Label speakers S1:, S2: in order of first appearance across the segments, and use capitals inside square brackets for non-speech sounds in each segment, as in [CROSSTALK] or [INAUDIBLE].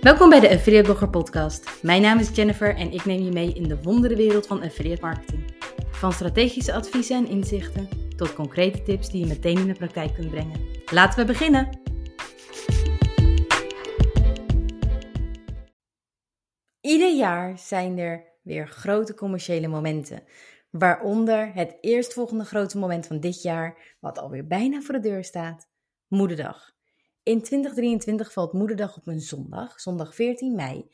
S1: Welkom bij de Affiliate Blogger Podcast. Mijn naam is Jennifer en ik neem je mee in de wonderenwereld van affiliate marketing. Van strategische adviezen en inzichten tot concrete tips die je meteen in de praktijk kunt brengen. Laten we beginnen! Ieder jaar zijn er weer grote commerciële momenten. Waaronder het eerstvolgende grote moment van dit jaar, wat alweer bijna voor de deur staat: Moederdag. In 2023 valt Moederdag op een zondag, zondag 14 mei.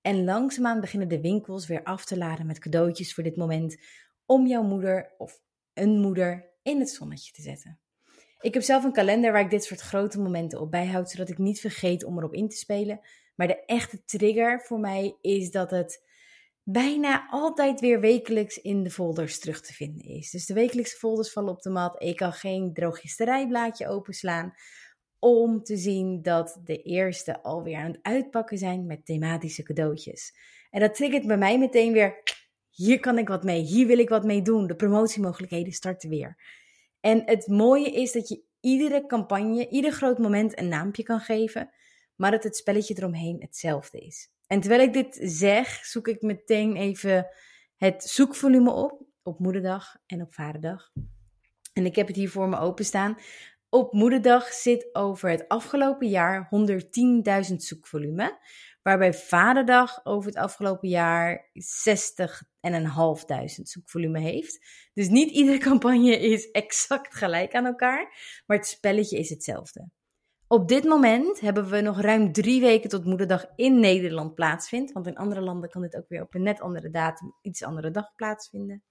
S1: En langzaamaan beginnen de winkels weer af te laden met cadeautjes voor dit moment om jouw moeder of een moeder in het zonnetje te zetten. Ik heb zelf een kalender waar ik dit soort grote momenten op bijhoud, zodat ik niet vergeet om erop in te spelen. Maar de echte trigger voor mij is dat het bijna altijd weer wekelijks in de folders terug te vinden is. Dus de wekelijkse folders vallen op de mat. Ik kan geen drogisterijblaadje openslaan om te zien dat de eerste alweer aan het uitpakken zijn met thematische cadeautjes. En dat triggert bij mij meteen weer, hier kan ik wat mee, hier wil ik wat mee doen. De promotiemogelijkheden starten weer. En het mooie is dat je iedere campagne, ieder groot moment een naampje kan geven, maar dat het spelletje eromheen hetzelfde is. En terwijl ik dit zeg, zoek ik meteen even het zoekvolume op, op moederdag en op vaderdag. En ik heb het hier voor me openstaan. Op moederdag zit over het afgelopen jaar 110.000 zoekvolume. Waarbij vaderdag over het afgelopen jaar 60.500 zoekvolume heeft. Dus niet iedere [LAUGHS] campagne is exact gelijk aan elkaar. Maar het spelletje is hetzelfde. Op dit moment hebben we nog ruim drie weken tot Moederdag in Nederland plaatsvindt. Want in andere landen kan dit ook weer op een net andere datum, iets andere dag plaatsvinden.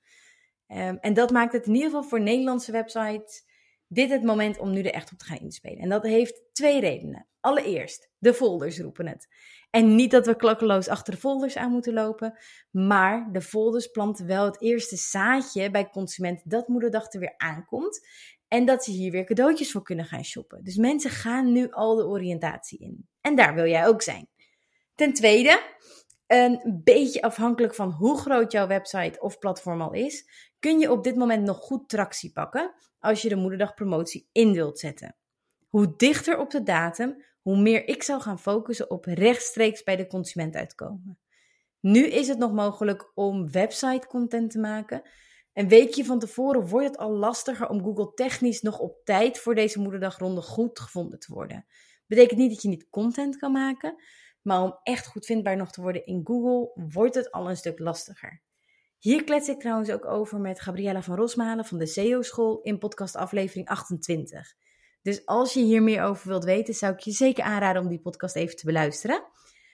S1: Um, en dat maakt het in ieder geval voor Nederlandse websites dit het moment om nu er echt op te gaan inspelen. En dat heeft twee redenen. Allereerst, de folders roepen het. En niet dat we klakkeloos achter de folders aan moeten lopen, maar de folders planten wel het eerste zaadje bij consumenten dat moederdag er weer aankomt. En dat ze hier weer cadeautjes voor kunnen gaan shoppen. Dus mensen gaan nu al de oriëntatie in. En daar wil jij ook zijn. Ten tweede, een beetje afhankelijk van hoe groot jouw website of platform al is, kun je op dit moment nog goed tractie pakken als je de moederdagpromotie in wilt zetten. Hoe dichter op de datum, hoe meer ik zou gaan focussen op rechtstreeks bij de consument uitkomen. Nu is het nog mogelijk om website content te maken. Een weekje van tevoren wordt het al lastiger om Google technisch nog op tijd voor deze moederdagronde goed gevonden te worden. Betekent niet dat je niet content kan maken, maar om echt goed vindbaar nog te worden in Google wordt het al een stuk lastiger. Hier klets ik trouwens ook over met Gabriella van Rosmalen van de SEO School in podcast aflevering 28. Dus als je hier meer over wilt weten, zou ik je zeker aanraden om die podcast even te beluisteren.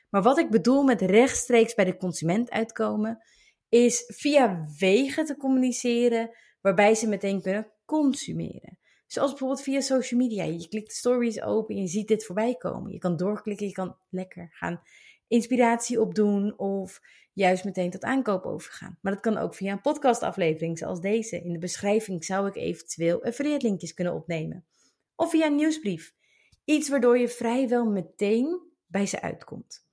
S1: Maar wat ik bedoel met rechtstreeks bij de consument uitkomen, is via wegen te communiceren waarbij ze meteen kunnen consumeren. Zoals bijvoorbeeld via social media. Je klikt de stories open en je ziet dit voorbij komen. Je kan doorklikken, je kan lekker gaan inspiratie opdoen of juist meteen tot aankoop overgaan. Maar dat kan ook via een podcastaflevering zoals deze. In de beschrijving zou ik eventueel affiliate linkjes kunnen opnemen. Of via een nieuwsbrief. Iets waardoor je vrijwel meteen bij ze uitkomt.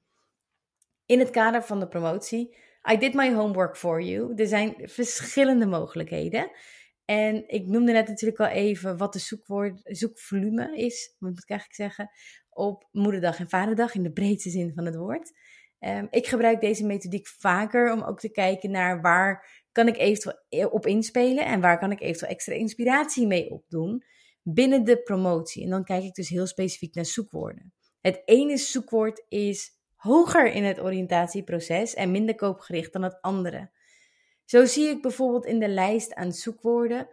S1: In het kader van de promotie, I did my homework for you. Er zijn verschillende mogelijkheden. En ik noemde net natuurlijk al even wat de zoekwoord, zoekvolume is, moet ik eigenlijk zeggen, op moederdag en vaderdag in de breedste zin van het woord. Um, ik gebruik deze methodiek vaker om ook te kijken naar waar kan ik eventueel op inspelen en waar kan ik eventueel extra inspiratie mee opdoen binnen de promotie. En dan kijk ik dus heel specifiek naar zoekwoorden. Het ene zoekwoord is hoger in het oriëntatieproces en minder koopgericht dan het andere. Zo zie ik bijvoorbeeld in de lijst aan zoekwoorden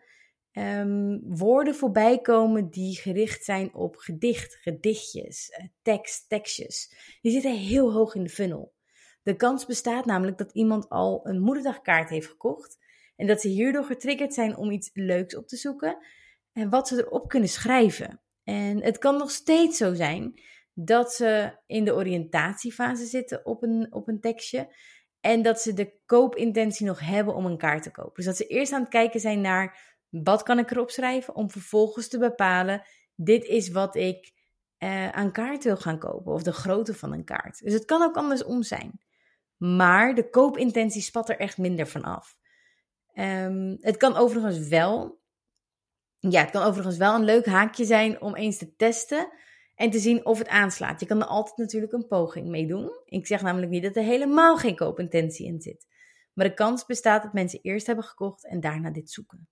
S1: um, woorden voorbij komen die gericht zijn op gedicht, gedichtjes, eh, tekst, tekstjes. Die zitten heel hoog in de funnel. De kans bestaat namelijk dat iemand al een moederdagkaart heeft gekocht en dat ze hierdoor getriggerd zijn om iets leuks op te zoeken en wat ze erop kunnen schrijven. En het kan nog steeds zo zijn dat ze in de oriëntatiefase zitten op een, op een tekstje en dat ze de koopintentie nog hebben om een kaart te kopen. Dus dat ze eerst aan het kijken zijn naar wat kan ik erop schrijven om vervolgens te bepalen, dit is wat ik uh, aan kaart wil gaan kopen of de grootte van een kaart. Dus het kan ook andersom zijn. Maar de koopintentie spat er echt minder van af. Um, het kan overigens wel, ja, het kan overigens wel een leuk haakje zijn om eens te testen En te zien of het aanslaat. Je kan er altijd natuurlijk een poging mee doen. Ik zeg namelijk niet dat er helemaal geen koopintentie in zit. Maar de kans bestaat dat mensen eerst hebben gekocht en daarna dit zoeken.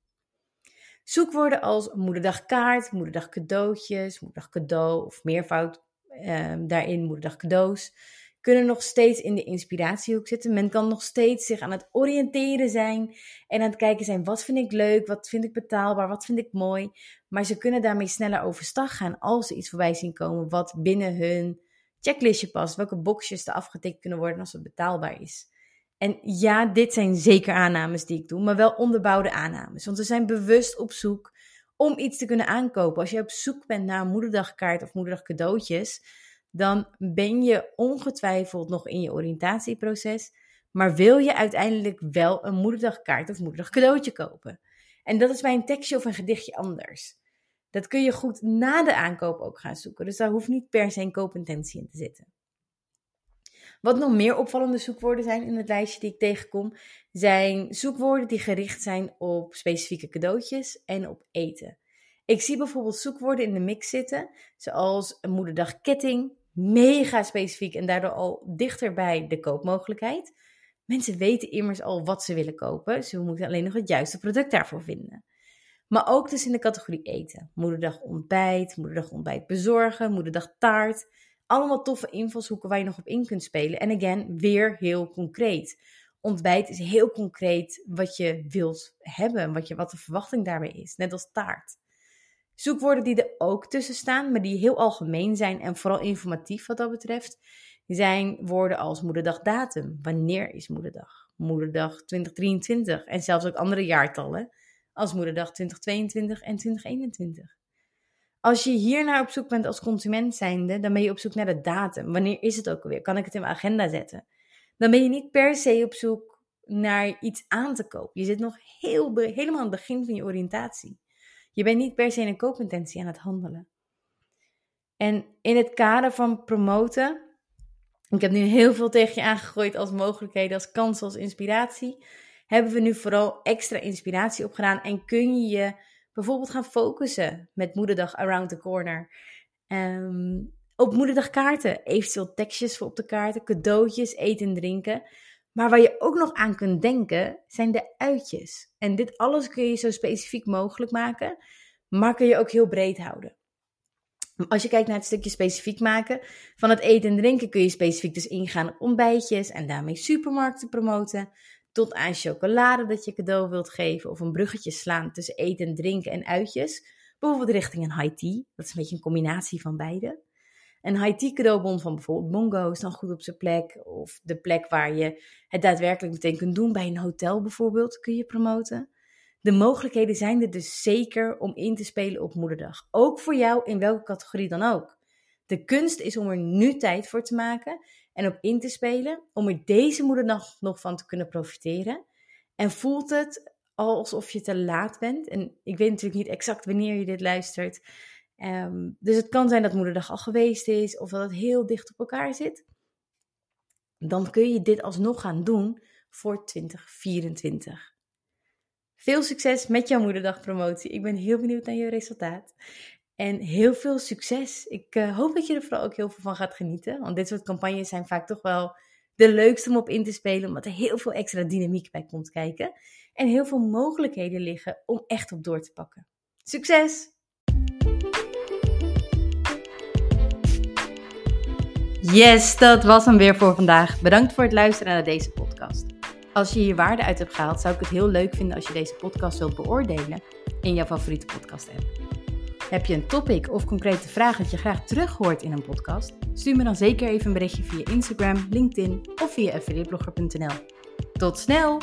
S1: Zoekwoorden als moederdag kaart, moederdag cadeautjes, moederdag cadeau of meervoud um, daarin, moederdag cadeaus, kunnen nog steeds in de inspiratiehoek zitten. Men kan nog steeds zich aan het oriënteren zijn en aan het kijken zijn, wat vind ik leuk, wat vind ik betaalbaar, wat vind ik mooi. Maar ze kunnen daarmee sneller overstag gaan als ze iets voorbij zien komen wat binnen hun checklistje past, welke boxjes er afgetikt kunnen worden als het betaalbaar is. En ja, dit zijn zeker aannames die ik doe, maar wel onderbouwde aannames. Want we zijn bewust op zoek om iets te kunnen aankopen. Als je op zoek bent naar een moederdagkaart of moederdag cadeautjes, dan ben je ongetwijfeld nog in je oriëntatieproces. Maar wil je uiteindelijk wel een moederdagkaart of moederdag cadeautje kopen? En dat is bij een tekstje of een gedichtje anders. Dat kun je goed na de aankoop ook gaan zoeken. Dus daar hoeft niet per se een koopintentie in te zitten. Wat nog meer opvallende zoekwoorden zijn in het lijstje die ik tegenkom, zijn zoekwoorden die gericht zijn op specifieke cadeautjes en op eten. Ik zie bijvoorbeeld zoekwoorden in de mix zitten, zoals een moederdagketting, mega specifiek en daardoor al dichter bij de koopmogelijkheid. Mensen weten immers al wat ze willen kopen, ze moeten alleen nog het juiste product daarvoor vinden. Maar ook dus in de categorie eten. Moederdag ontbijt, moederdag ontbijt bezorgen, moederdag taart. Allemaal toffe invalshoeken waar je nog op in kunt spelen. En again, weer heel concreet. Ontbijt is heel concreet wat je wilt hebben, wat, je, wat de verwachting daarbij is. Net als taart. Zoekwoorden die er ook tussen staan, maar die heel algemeen zijn en vooral informatief wat dat betreft, zijn woorden als moederdag datum. Wanneer is moederdag? Moederdag 2023 en zelfs ook andere jaartallen als moederdag 2022 en 2021. Als je hiernaar op zoek bent als consument zijnde, dan ben je op zoek naar de datum. Wanneer is het ook alweer? Kan ik het in mijn agenda zetten? Dan ben je niet per se op zoek naar iets aan te kopen. Je zit nog heel helemaal aan het begin van je oriëntatie. Je bent niet per se in een koopintentie aan het handelen. En in het kader van promoten, ik heb nu heel veel tegen je aangegooid als mogelijkheden, als kansen, als inspiratie, hebben we nu vooral extra inspiratie opgedaan en kun je je bijvoorbeeld gaan focussen met Moederdag Around the Corner. Um, op Moederdag kaarten, eventueel tekstjes voor op de kaarten, cadeautjes, eten en drinken. Maar waar je ook nog aan kunt denken, zijn de uitjes. En dit alles kun je zo specifiek mogelijk maken, maar kun je ook heel breed houden. Als je kijkt naar het stukje specifiek maken van het eten en drinken, kun je specifiek dus ingaan op ontbijtjes en daarmee supermarkten promoten tot aan chocolade dat je cadeau wilt geven of een bruggetje slaan tussen eten en drinken en uitjes. Bijvoorbeeld richting een high tea. Dat is een beetje een combinatie van beide. Een high tea cadeaubon van bijvoorbeeld Mongo is dan goed op zijn plek. Of de plek waar je het daadwerkelijk meteen kunt doen. Bij een hotel bijvoorbeeld kun je promoten. De mogelijkheden zijn er dus zeker om in te spelen op moederdag. Ook voor jou in welke categorie dan ook. De kunst is om er nu tijd voor te maken en op in te spelen, om er deze moederdag nog van te kunnen profiteren. En voelt het alsof je te laat bent. En ik weet natuurlijk niet exact wanneer je dit luistert. Ehm, dus het kan zijn dat moederdag al geweest is of dat het heel dicht op elkaar zit. Dan kun je dit alsnog gaan doen voor 2024. Veel succes met jouw moederdagpromotie. Ik ben heel benieuwd naar je resultaat. En heel veel succes. Ik uh, hoop dat je er vooral ook heel veel van gaat genieten. Want dit soort campagnes zijn vaak toch wel de leukste om op in te spelen. Omdat er heel veel extra dynamiek bij komt kijken. En heel veel mogelijkheden liggen om echt op door te pakken. Succes! Yes, dat was hem weer voor vandaag. Bedankt voor het luisteren naar deze podcast. Als je hier waarde uit hebt gehaald, zou ik het heel leuk vinden als je deze podcast wilt beoordelen in jouw favoriete podcast app. Heb je een topic of concrete vraag dat je graag terug hoort in een podcast? Stuur me dan zeker even een berichtje via Instagram, LinkedIn of via affiliateblogger.nl. Tot snel!